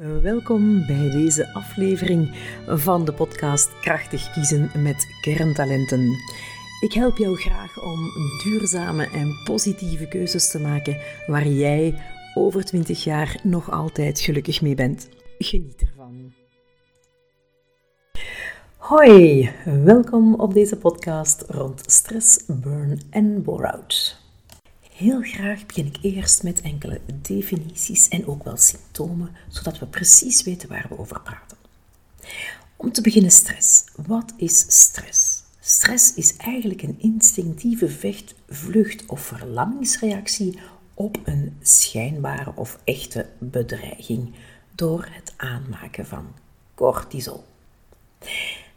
Welkom bij deze aflevering van de podcast Krachtig kiezen met kerntalenten. Ik help jou graag om duurzame en positieve keuzes te maken waar jij over 20 jaar nog altijd gelukkig mee bent. Geniet ervan. Hoi, welkom op deze podcast rond stress, burn en bore-out. Heel graag begin ik eerst met enkele definities en ook wel symptomen, zodat we precies weten waar we over praten. Om te beginnen stress. Wat is stress? Stress is eigenlijk een instinctieve vecht, vlucht of verlammingsreactie op een schijnbare of echte bedreiging door het aanmaken van cortisol.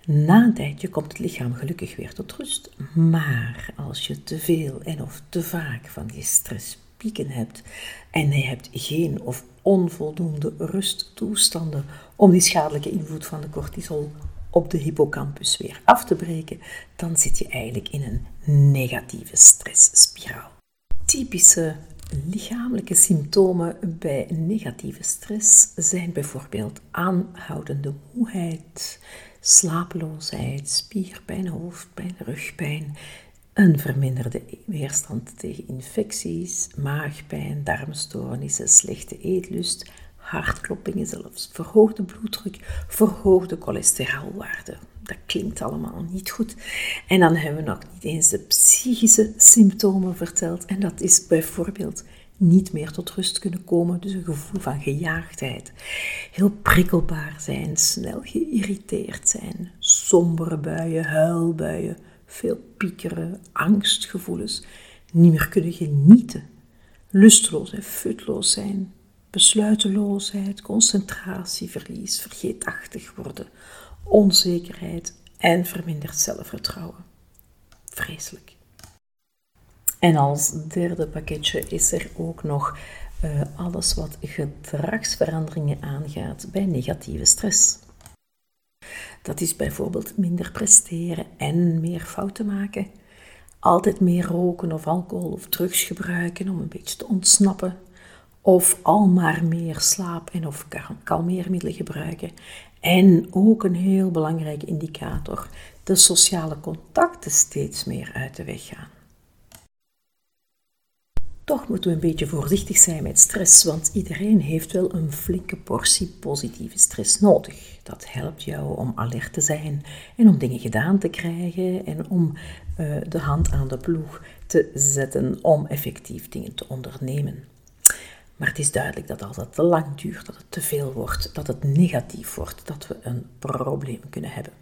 Na een tijdje komt het lichaam gelukkig weer tot rust. Maar als je te veel en of te vaak van die stresspieken hebt en je hebt geen of onvoldoende rusttoestanden om die schadelijke invloed van de cortisol op de hippocampus weer af te breken, dan zit je eigenlijk in een negatieve stressspiraal. Typische lichamelijke symptomen bij negatieve stress zijn bijvoorbeeld aanhoudende moeheid, slapeloosheid, spierpijn, hoofdpijn, rugpijn, een verminderde weerstand tegen infecties, maagpijn, darmstoornissen, slechte eetlust, hartkloppingen zelfs, verhoogde bloeddruk, verhoogde cholesterolwaarden. Dat klinkt allemaal niet goed. En dan hebben we nog niet eens de psychische symptomen verteld. En dat is bijvoorbeeld niet meer tot rust kunnen komen. Dus een gevoel van gejaagdheid. Heel prikkelbaar zijn, snel geïrriteerd zijn, sombere buien, huilbuien, veel piekeren, angstgevoelens, niet meer kunnen genieten, lusteloos en futloos zijn, besluiteloosheid, concentratieverlies, vergeetachtig worden, onzekerheid en verminderd zelfvertrouwen. Vreselijk. En als derde pakketje is er ook nog uh, alles wat gedragsveranderingen aangaat bij negatieve stress. Dat is bijvoorbeeld minder presteren en meer fouten maken. Altijd meer roken of alcohol of drugs gebruiken om een beetje te ontsnappen. Of al maar meer slaap- en of kalmeermiddelen gebruiken. En ook een heel belangrijke indicator, de sociale contacten steeds meer uit de weg gaan. Toch moeten we een beetje voorzichtig zijn met stress, want iedereen heeft wel een flinke portie positieve stress nodig. Dat helpt jou om alert te zijn en om dingen gedaan te krijgen en om uh, de hand aan de ploeg te zetten om effectief dingen te ondernemen. Maar het is duidelijk dat als het te lang duurt, dat het te veel wordt, dat het negatief wordt, dat we een probleem kunnen hebben.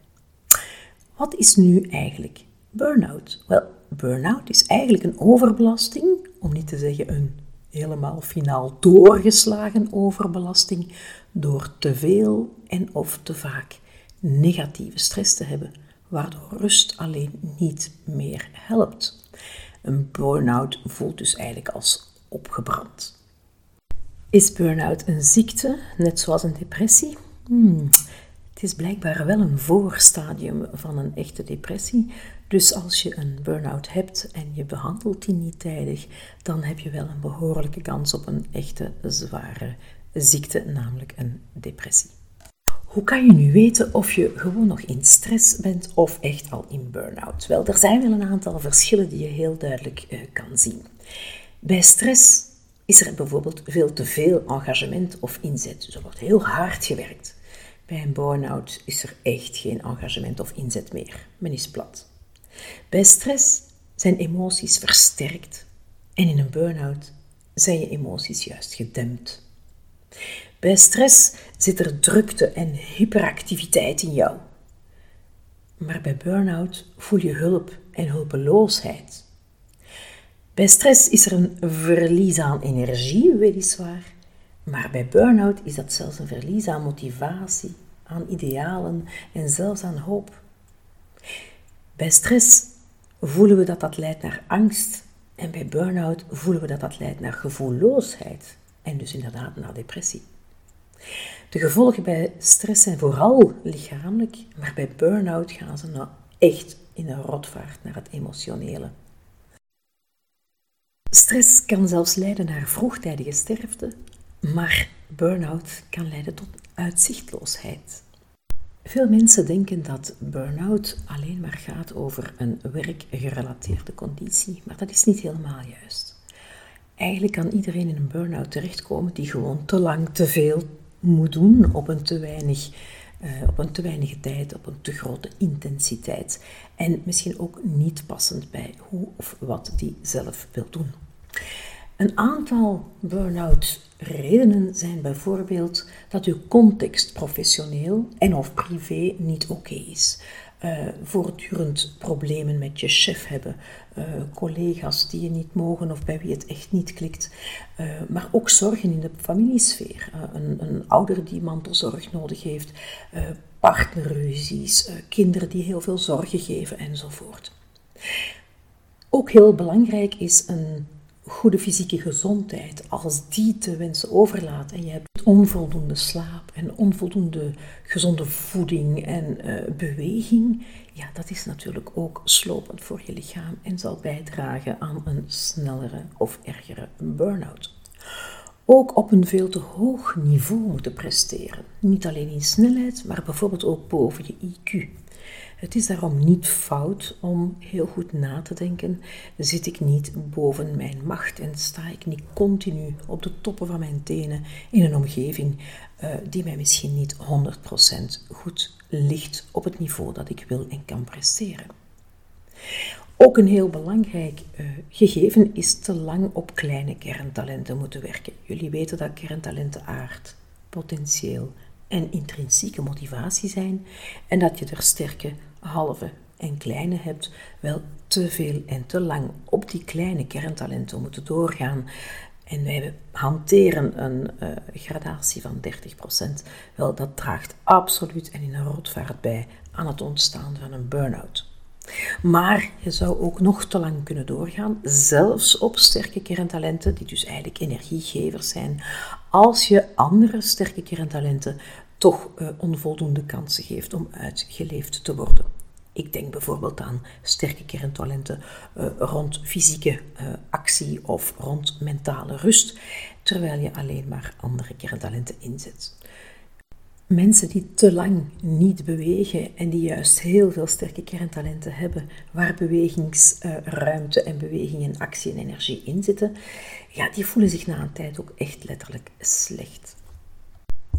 Wat is nu eigenlijk burn-out? Wel, burn-out is eigenlijk een overbelasting, om niet te zeggen een helemaal finaal doorgeslagen overbelasting, door te veel en of te vaak negatieve stress te hebben, waardoor rust alleen niet meer helpt. Een burn-out voelt dus eigenlijk als opgebrand. Is burn-out een ziekte, net zoals een depressie? Hmm. Het is blijkbaar wel een voorstadium van een echte depressie. Dus als je een burn-out hebt en je behandelt die niet tijdig, dan heb je wel een behoorlijke kans op een echte zware ziekte, namelijk een depressie. Hoe kan je nu weten of je gewoon nog in stress bent of echt al in burn-out? Wel, er zijn wel een aantal verschillen die je heel duidelijk uh, kan zien. Bij stress is er bijvoorbeeld veel te veel engagement of inzet. Dus er wordt heel hard gewerkt. Bij een burn-out is er echt geen engagement of inzet meer. Men is plat. Bij stress zijn emoties versterkt en in een burn-out zijn je emoties juist gedempt. Bij stress zit er drukte en hyperactiviteit in jou. Maar bij burn-out voel je hulp en hulpeloosheid. Bij stress is er een verlies aan energie, weliswaar, maar bij burn-out is dat zelfs een verlies aan motivatie, aan idealen en zelfs aan hoop. Bij stress voelen we dat dat leidt naar angst en bij burn-out voelen we dat dat leidt naar gevoelloosheid en dus inderdaad naar depressie. De gevolgen bij stress zijn vooral lichamelijk, maar bij burn-out gaan ze nou echt in een rotvaart naar het emotionele. Stress kan zelfs leiden naar vroegtijdige sterfte, Maar burn-out kan leiden tot uitzichtloosheid. Veel mensen denken dat burn-out alleen maar gaat over een werkgerelateerde conditie, maar dat is niet helemaal juist. Eigenlijk kan iedereen in een burn-out terechtkomen die gewoon te lang te veel moet doen op een te weinig, uh, op een te weinige tijd, op een te grote intensiteit. En misschien ook niet passend bij hoe of wat die zelf wil doen. Een aantal burn-out redenen zijn bijvoorbeeld dat uw context professioneel en of privé niet oké is. Uh, voortdurend problemen met je chef hebben, uh, collega's die je niet mogen of bij wie het echt niet klikt, uh, maar ook zorgen in de familiesfeer. Een, een, ouder die mantelzorg nodig heeft, partnerruzies, kinderen die heel veel zorgen geven enzovoort. Ook heel belangrijk is een goede fysieke gezondheid, als die te wensen overlaat en je hebt onvoldoende slaap en onvoldoende gezonde voeding en uh, beweging, ja, dat is natuurlijk ook slopend voor je lichaam en zal bijdragen aan een snellere of ergere burn-out. Ook op een veel te hoog niveau moeten presteren. Niet alleen in snelheid, maar bijvoorbeeld ook boven je IQ. Het is daarom niet fout om heel goed na te denken: zit ik niet boven mijn macht en sta ik niet continu op de toppen van mijn tenen in een omgeving uh, die mij misschien niet 100% goed ligt op het niveau dat ik wil en kan presteren? Ook een heel belangrijk uh, gegeven is te lang op kleine kerntalenten moeten werken. Jullie weten dat kerntalenten aard, potentieel en intrinsieke motivatie zijn en dat je er sterke halve en kleine hebt, wel te veel en te lang op die kleine kerntalenten moeten doorgaan. En wij hanteren een uh, gradatie van 30%. Wel, dat draagt absoluut en in een rotvaart bij aan het ontstaan van een burn-out. Maar je zou ook nog te lang kunnen doorgaan, zelfs op sterke kerntalenten, die dus eigenlijk energiegevers zijn, als je andere sterke kerntalenten toch uh, onvoldoende kansen geeft om uitgeleefd te worden. Ik denk bijvoorbeeld aan sterke kerntalenten uh, rond fysieke uh, actie of rond mentale rust, terwijl je alleen maar andere kerntalenten inzet. Mensen die te lang niet bewegen en die juist heel veel sterke kerntalenten hebben, waar bewegingsruimte en beweging en actie en energie in zitten, ja, die voelen zich na een tijd ook echt letterlijk slecht.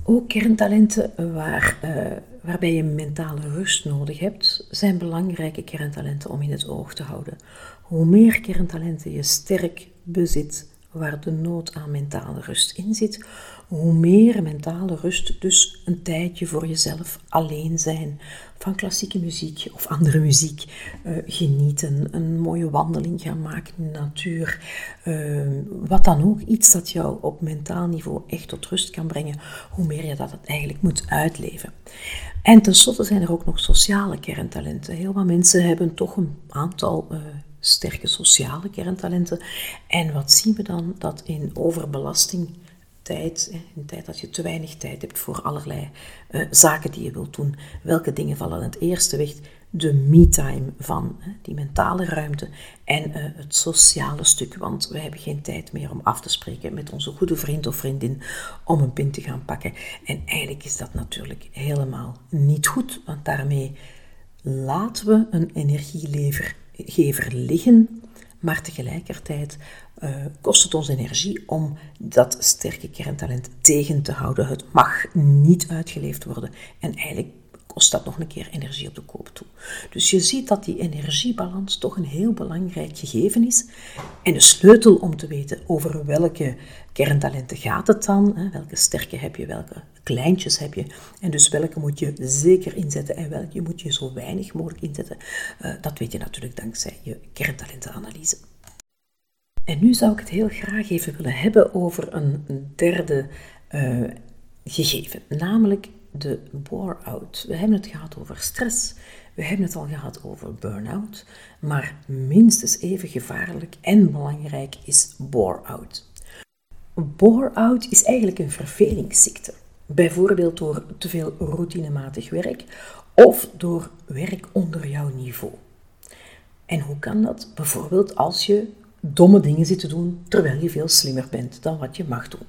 Ook kerntalenten waar, uh, waarbij je mentale rust nodig hebt, zijn belangrijke kerntalenten om in het oog te houden. Hoe meer kerntalenten je sterk bezit, waar de nood aan mentale rust in zit, hoe meer mentale rust dus een tijdje voor jezelf alleen zijn, van klassieke muziek of andere muziek uh, genieten, een mooie wandeling gaan maken in de natuur, uh, wat dan ook, iets dat jou op mentaal niveau echt tot rust kan brengen, hoe meer je dat eigenlijk moet uitleven. En tenslotte zijn er ook nog sociale kerntalenten. Heel wat mensen hebben toch een aantal uh, sterke sociale kerntalenten. En wat zien we dan? Dat in overbelasting tijd, in tijd dat je te weinig tijd hebt voor allerlei uh, zaken die je wilt doen. Welke dingen vallen het eerste weg? De me-time van die mentale ruimte en uh, het sociale stuk. Want we hebben geen tijd meer om af te spreken met onze goede vriend of vriendin om een pin te gaan pakken. En eigenlijk is dat natuurlijk helemaal niet goed, want daarmee laten we een energielever liggen, maar tegelijkertijd uh, kost het ons energie om dat sterke kerntalent tegen te houden. Het mag niet uitgeleefd worden en eigenlijk kost dat nog een keer energie op de koop toe. Dus je ziet dat die energiebalans toch een heel belangrijk gegeven is. En de sleutel om te weten over welke kerntalenten gaat het dan, hè, welke sterke heb je, welke kleintjes heb je, en dus welke moet je zeker inzetten en welke moet je zo weinig mogelijk inzetten, uh, dat weet je natuurlijk dankzij je kerntalentenanalyse. En nu zou ik het heel graag even willen hebben over een derde uh, gegeven, namelijk de bore-out. We hebben het gehad over stress, we hebben het al gehad over burn-out, maar minstens even gevaarlijk en belangrijk is bore-out. Bore-out is eigenlijk een vervelingsziekte, bijvoorbeeld door te veel routinematig werk of door werk onder jouw niveau. En hoe kan dat? Bijvoorbeeld als je domme dingen zit te doen terwijl je veel slimmer bent dan wat je mag doen.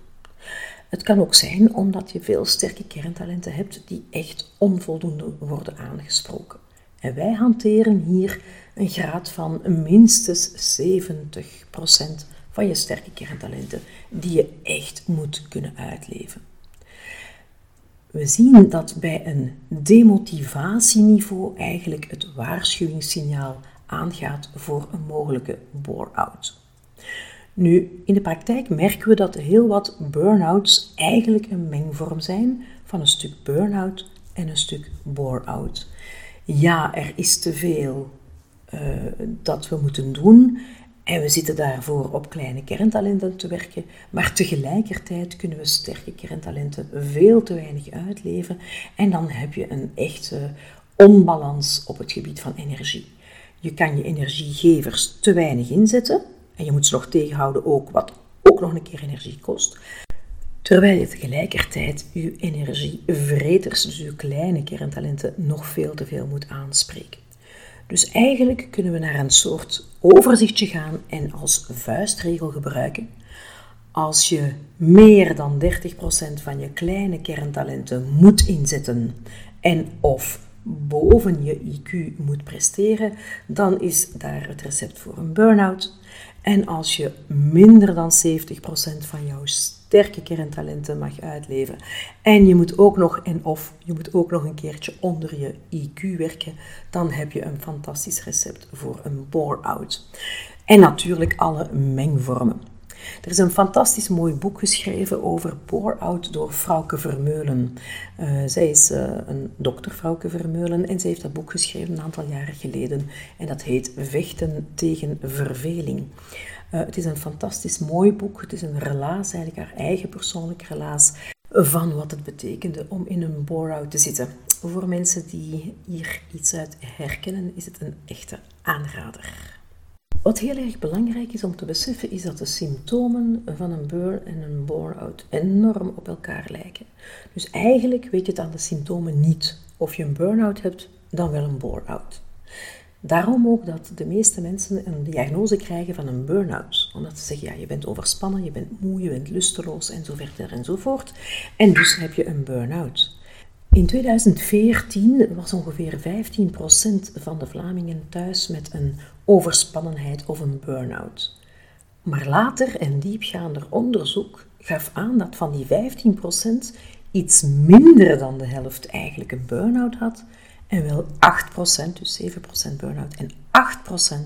Het kan ook zijn omdat je veel sterke kerntalenten hebt die echt onvoldoende worden aangesproken. En wij hanteren hier een graad van minstens 70% van je sterke kerntalenten die je echt moet kunnen uitleven. We zien dat bij een demotivatieniveau eigenlijk het waarschuwingssignaal aangaat voor een mogelijke bore-out. Nu, in de praktijk merken we dat heel wat burn-outs eigenlijk een mengvorm zijn van een stuk burn-out en een stuk bore-out. Ja, er is te veel uh, dat we moeten doen en we zitten daarvoor op kleine kerntalenten te werken, maar tegelijkertijd kunnen we sterke kerntalenten veel te weinig uitleven en dan heb je een echte onbalans op het gebied van energie. Je kan je energiegevers te weinig inzetten en je moet ze nog tegenhouden ook, wat ook nog een keer energie kost. Terwijl je tegelijkertijd je energievreters, dus je kleine kerntalenten, nog veel te veel moet aanspreken. Dus eigenlijk kunnen we naar een soort overzichtje gaan en als vuistregel gebruiken. Als je meer dan 30% van je kleine kerntalenten moet inzetten en of boven je IQ moet presteren, dan is daar het recept voor een burn-out. En als je minder dan 70% van jouw sterke kerntalenten mag uitleven en je moet ook nog en of je moet ook nog een keertje onder je IQ werken, dan heb je een fantastisch recept voor een bore-out. En natuurlijk alle mengvormen. Er is een fantastisch mooi boek geschreven over bore-out door Frauke Vermeulen. Uh, zij is uh, een dokter, Frauke Vermeulen, en zij heeft dat boek geschreven een aantal jaren geleden. En dat heet Vechten tegen verveling. Uh, het is een fantastisch mooi boek. Het is een relaas, eigenlijk haar eigen persoonlijke relaas, van wat het betekende om in een bore-out te zitten. Voor mensen die hier iets uit herkennen, is het een echte aanrader. Wat heel erg belangrijk is om te beseffen, is dat de symptomen van een burn en een bore-out enorm op elkaar lijken. Dus eigenlijk weet je het aan de symptomen niet of je een burn-out hebt, dan wel een bore-out. Daarom ook dat de meeste mensen een diagnose krijgen van een burn-out. Omdat ze zeggen, ja, je bent overspannen, je bent moe, je bent lusteloos en zo verder en zo voort. En dus heb je een burn-out. In 2014 was ongeveer 15% van de Vlamingen thuis met een overspannenheid of een burn-out. Maar later een diepgaander onderzoek gaf aan dat van die 15% iets minder dan de helft eigenlijk een burn-out had en wel 8%, dus 7% burn-out en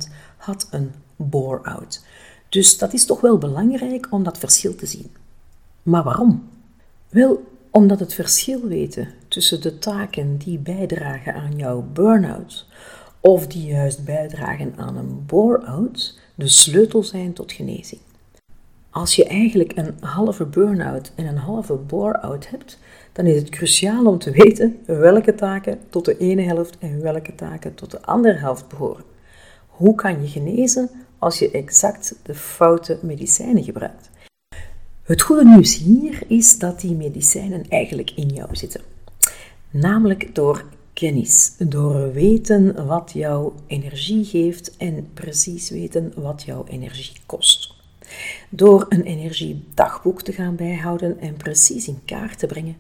8% had een bore-out. Dus dat is toch wel belangrijk om dat verschil te zien. Maar waarom? Wel, omdat het verschil weten tussen de taken die bijdragen aan jouw burn-out of die juist bijdragen aan een bore-out de sleutel zijn tot genezing. Als je eigenlijk een halve burn-out en een halve bore-out hebt, dan is het cruciaal om te weten welke taken tot de ene helft en welke taken tot de andere helft behoren. Hoe kan je genezen als je exact de foute medicijnen gebruikt? Het goede nieuws hier is dat die medicijnen eigenlijk in jou zitten. Namelijk door kennis, door weten wat jouw energie geeft en precies weten wat jouw energie kost. Door een energiedagboek te gaan bijhouden en precies in kaart te brengen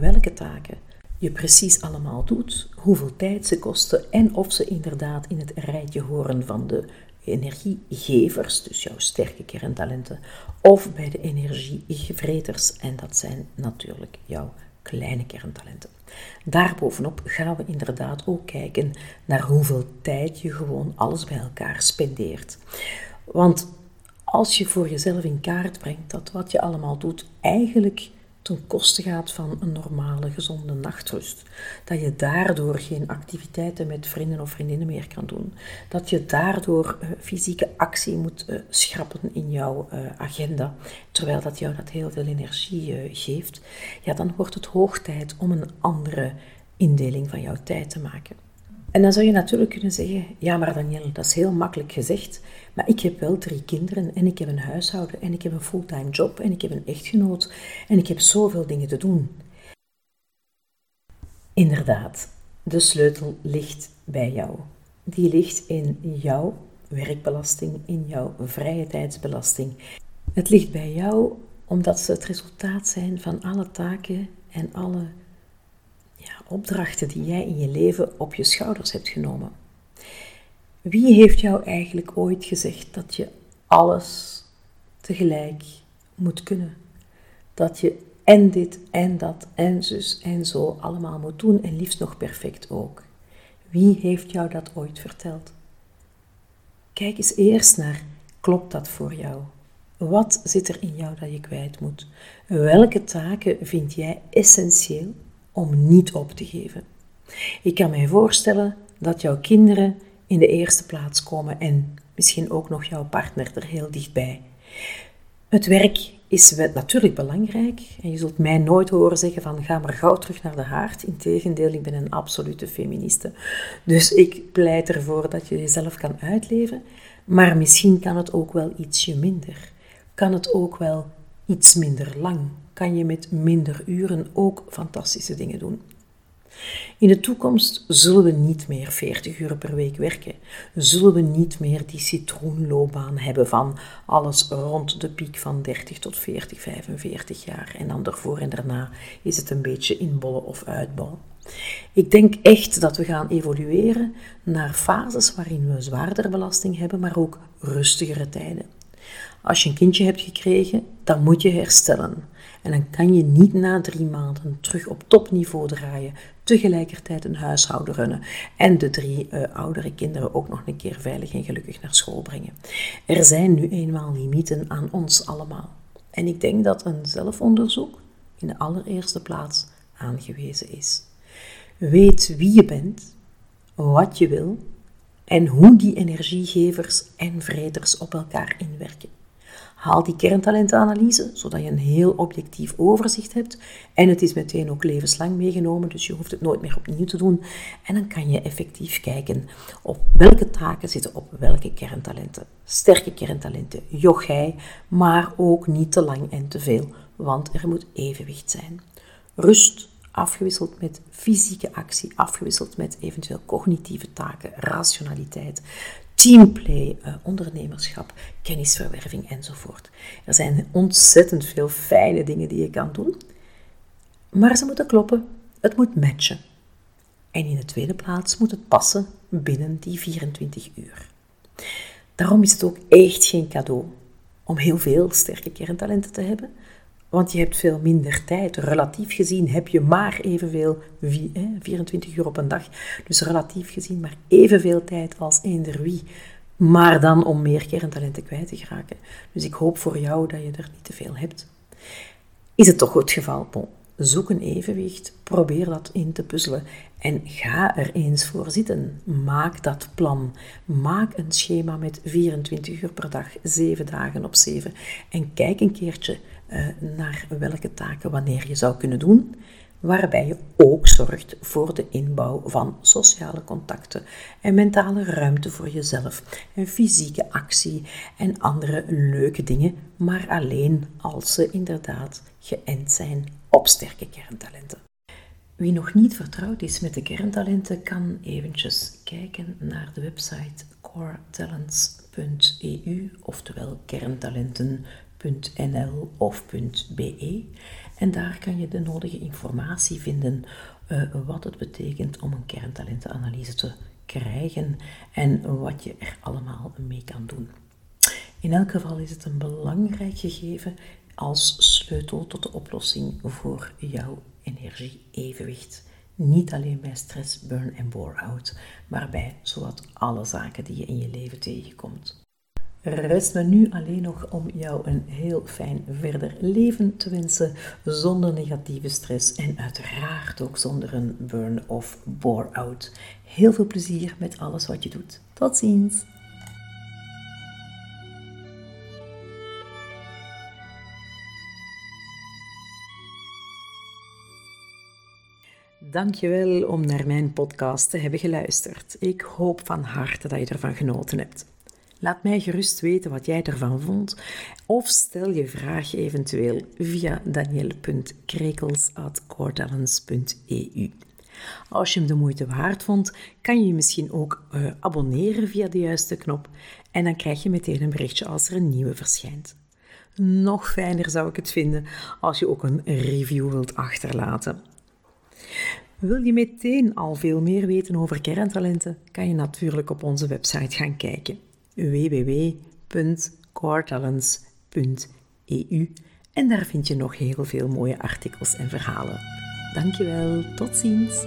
welke taken je precies allemaal doet, hoeveel tijd ze kosten en of ze inderdaad in het rijtje horen van de energiegevers, dus jouw sterke kerntalenten, of bij de energievreters, en dat zijn natuurlijk jouw kleine kerntalenten. Daarbovenop gaan we inderdaad ook kijken naar hoeveel tijd je gewoon alles bij elkaar spendeert. Want als je voor jezelf in kaart brengt dat wat je allemaal doet eigenlijk ten koste gaat van een normale, gezonde nachtrust. Dat je daardoor geen activiteiten met vrienden of vriendinnen meer kan doen. Dat je daardoor uh, fysieke actie moet uh, schrappen in jouw uh, agenda, terwijl dat jou dat heel veel energie geeft. Ja, dan wordt het hoog tijd om een andere indeling van jouw tijd te maken. En dan zou je natuurlijk kunnen zeggen, ja maar Daniel, dat is heel makkelijk gezegd, maar ik heb wel drie kinderen en ik heb een huishouden en ik heb een fulltime job en ik heb een echtgenoot en ik heb zoveel dingen te doen. Inderdaad, de sleutel ligt bij jou. Die ligt in jouw werkbelasting, in jouw vrije tijdsbelasting. Het ligt bij jou omdat ze het resultaat zijn van alle taken en alle ja, opdrachten die jij in je leven op je schouders hebt genomen. Wie heeft jou eigenlijk ooit gezegd dat je alles tegelijk moet kunnen? Dat je en dit en dat en zus en zo allemaal moet doen en liefst nog perfect ook. Wie heeft jou dat ooit verteld? Kijk eens eerst naar, klopt dat voor jou? Wat zit er in jou dat je kwijt moet? Welke taken vind jij essentieel om niet op te geven? Ik kan mij voorstellen dat jouw kinderen in de eerste plaats komen en misschien ook nog jouw partner er heel dichtbij. Het werk is natuurlijk belangrijk en je zult mij nooit horen zeggen van ga maar gauw terug naar de haard. Integendeel, ik ben een absolute feministe. Dus ik pleit ervoor dat je jezelf kan uitleven, maar misschien kan het ook wel ietsje minder. Kan het ook wel iets minder lang. Kan je met minder uren ook fantastische dingen doen. In de toekomst zullen we niet meer 40 uur per week werken. Zullen we niet meer die citroenloopbaan hebben van alles rond de piek van 30 tot 40, 45 jaar. En dan ervoor en daarna is het een beetje inbollen of uitbouwen. Ik denk echt dat we gaan evolueren naar fases waarin we zwaardere belasting hebben, maar ook rustigere tijden. Als je een kindje hebt gekregen, dan moet je herstellen. En dan kan je niet na drie maanden terug op topniveau draaien, tegelijkertijd een huishouden runnen en de drie uh, oudere kinderen ook nog een keer veilig en gelukkig naar school brengen. Er zijn nu eenmaal limieten aan ons allemaal. En ik denk dat een zelfonderzoek in de allereerste plaats aangewezen is. Weet wie je bent, wat je wil en hoe die energiegevers en vreders op elkaar inwerken. Haal die kerntalentenanalyse, zodat je een heel objectief overzicht hebt. En het is meteen ook levenslang meegenomen, dus je hoeft het nooit meer opnieuw te doen. En dan kan je effectief kijken op welke taken zitten op welke kerntalenten. Sterke kerntalenten, jochij, maar ook niet te lang en te veel, want er moet evenwicht zijn. Rust, afgewisseld met fysieke actie, afgewisseld met eventueel cognitieve taken, rationaliteit teamplay, uh, ondernemerschap, kennisverwerving enzovoort. Er zijn ontzettend veel fijne dingen die je kan doen, maar ze moeten kloppen, het moet matchen. En in de tweede plaats moet het passen binnen die 24 uur. Daarom is het ook echt geen cadeau om heel veel sterke kerntalenten te hebben, want je hebt veel minder tijd. Relatief gezien heb je maar evenveel, 24 uur op een dag. Dus relatief gezien maar evenveel tijd als eender wie. Maar dan om meer kerntalenten kwijt te geraken. Dus ik hoop voor jou dat je er niet te veel hebt. Is het toch het geval? Zoek een evenwicht, probeer dat in te puzzelen en ga er eens voor zitten. Maak dat plan. Maak een schema met 24 uur per dag, 7 dagen op 7 en kijk een keertje naar welke taken wanneer je zou kunnen doen, waarbij je ook zorgt voor de inbouw van sociale contacten en mentale ruimte voor jezelf en fysieke actie en andere leuke dingen, maar alleen als ze inderdaad geënt zijn op sterke kerntalenten. Wie nog niet vertrouwd is met de kerntalenten, kan eventjes kijken naar de website coretalents.eu, oftewel kerntalenten .nl of .be en daar kan je de nodige informatie vinden uh, wat het betekent om een kerntalentenanalyse te krijgen en wat je er allemaal mee kan doen. In elk geval is het een belangrijk gegeven als sleutel tot de oplossing voor jouw energie-evenwicht. Niet alleen bij stress, burn en bore-out, maar bij zowat alle zaken die je in je leven tegenkomt. Rest me nu alleen nog om jou een heel fijn verder leven te wensen, zonder negatieve stress en uiteraard ook zonder een burn of bore-out. Heel veel plezier met alles wat je doet. Tot ziens! Dankjewel om naar mijn podcast te hebben geluisterd. Ik hoop van harte dat je ervan genoten hebt. Laat mij gerust weten wat jij ervan vond of stel je vraag eventueel via daniel.krekels.coordalens.eu. Als je hem de moeite waard vond, kan je je misschien ook uh, abonneren via de juiste knop en dan krijg je meteen een berichtje als er een nieuwe verschijnt. nog fijner zou ik het vinden als je ook een review wilt achterlaten. Wil je meteen al veel meer weten over kerntalenten, kan je natuurlijk op onze website gaan kijken www.coretalents.eu en daar vind je nog heel veel mooie artikels en verhalen. Dankjewel, tot ziens!